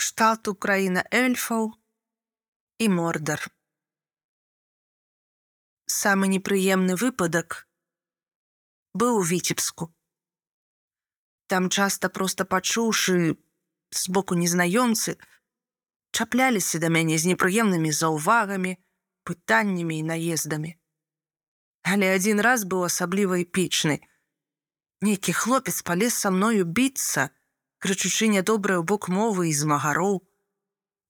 кшталту краіна эльфаў і мордар. Самы непрыемны выпадак быў у віцебску. Там часта проста пачуўшы з боку незнаёмцы, чапляліся да мяне з непрыемнымі заўвагамі, пытаннямі і наездамі. Але адзін раз быў асабліва эпічны. Нейкі хлопец палез са мною біцца, крычучы нядобрае ў бок мовы і змагароў.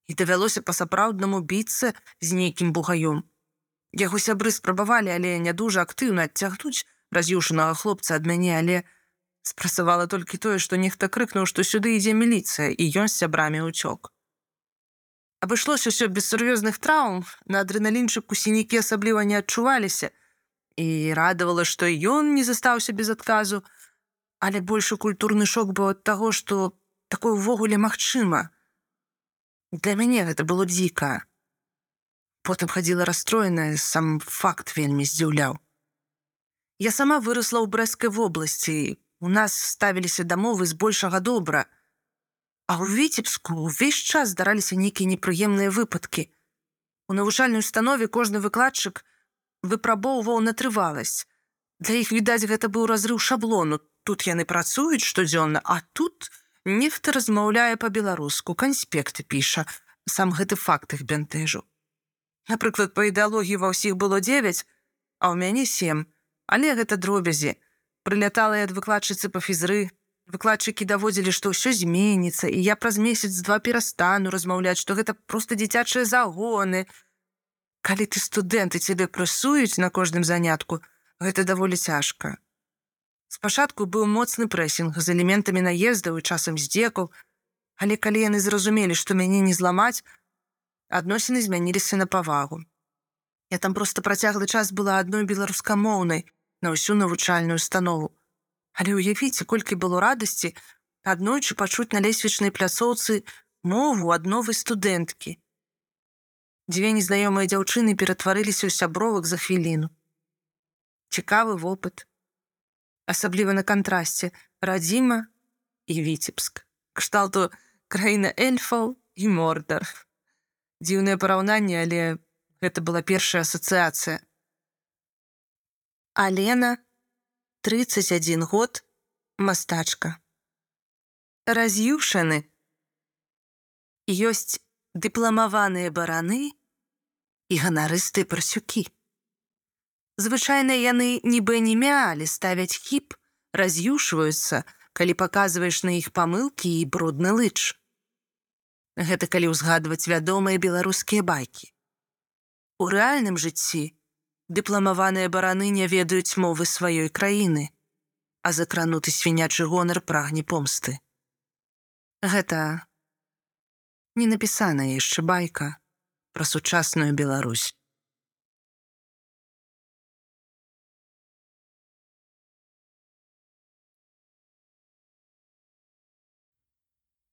І давялося па-сапраўднаму біцца з нейкім бугаём. Яго сябры спрабавалі, але не дужа актыўна адцягнуць раз'юшанага хлопца ад мяне, але спрацавала толькі тое, што нехта крыкнуў, што сюды ідзе міліцыя і ён з сябрамі ўцёк. Абышлося ўсё без сур'ёзных траўм, на адрэналінчыку сінікі асабліва не адчуваліся і радавала, што ён не застаўся без адказу, але большы культурны шок быў ад таго, што такое ўвогуле магчыма. Для мяне гэта было дзіка. Потым хадзіла расстроеная, сам факт вельмі здзіўляў. Я сама выросла ў брэскай вобласці. У нас ставіліся дамовы збольшага добра. А ў віцебску ўвесь час здараліся нейкія непрыемныя выпадкі. У навучальнай установе кожны выкладчык выпрабоўваў натрываласць. Для іх відаць, гэта быў разрыў шаблону. Тут яны працуюць штодзённа, а тут нехта размаўляе па-беларуску, канспекты піша, сам гэты факт іх бянтэжу. Напрыклад, па ідэалогіі ва ўсіх было 9, а ў мяне сем але гэта дробязі прылятала ад выкладчыцы па фізры. Выкладчыкі даводзілі што ўсё зменіцца і я праз месяц два перастану размаўляць што гэта просто дзіцячыя загоны. Калі ты студэнты цябе прасуюць на кожным занятку гэта даволі цяжка спачатку быў моцны прэсінг з элементамі наездаў і часам здзекаў але калі яны зразумелі што мяне не зламаць адносіны змяніліся на павагу я там просто працяглы час была адной беларускамоўнай на ўсю навучальную установу. Але ўявіце, колькі было радасці аднойчы пачуць на лесвічнай пляцоўцы мову ад новай студэнткі. Дзве незнаёмыя дзяўчыны ператварыліся ў сябровак за хвіліну. Цікавы вопыт. Асабліва на кантрасце радзіма і віцебск. Кшталту краіна эльфаў і мордар. Дзіўнае параўнанне, але гэта была першая асацыяцыя. Алена, 31 год, мастачка. Раз'юшаны. Ёсць дыпламаваныя бараны і ганарыстыя парсюкі. Звычайна яны нібы не мялі ставяць хіп, раз'юшваюцца, калі паказваеш на іх памылкі і брудны лыч. Гэта калі ўзгадваць вядомыя беларускія байкі. У рэальным жыцці дыпламаваныя бараны не ведаюць мовы сваёй краіны, а закрануты свінячы гонар прагне помсты. Гэта не напісаная яшчэ байка пра сучасную Беларусь.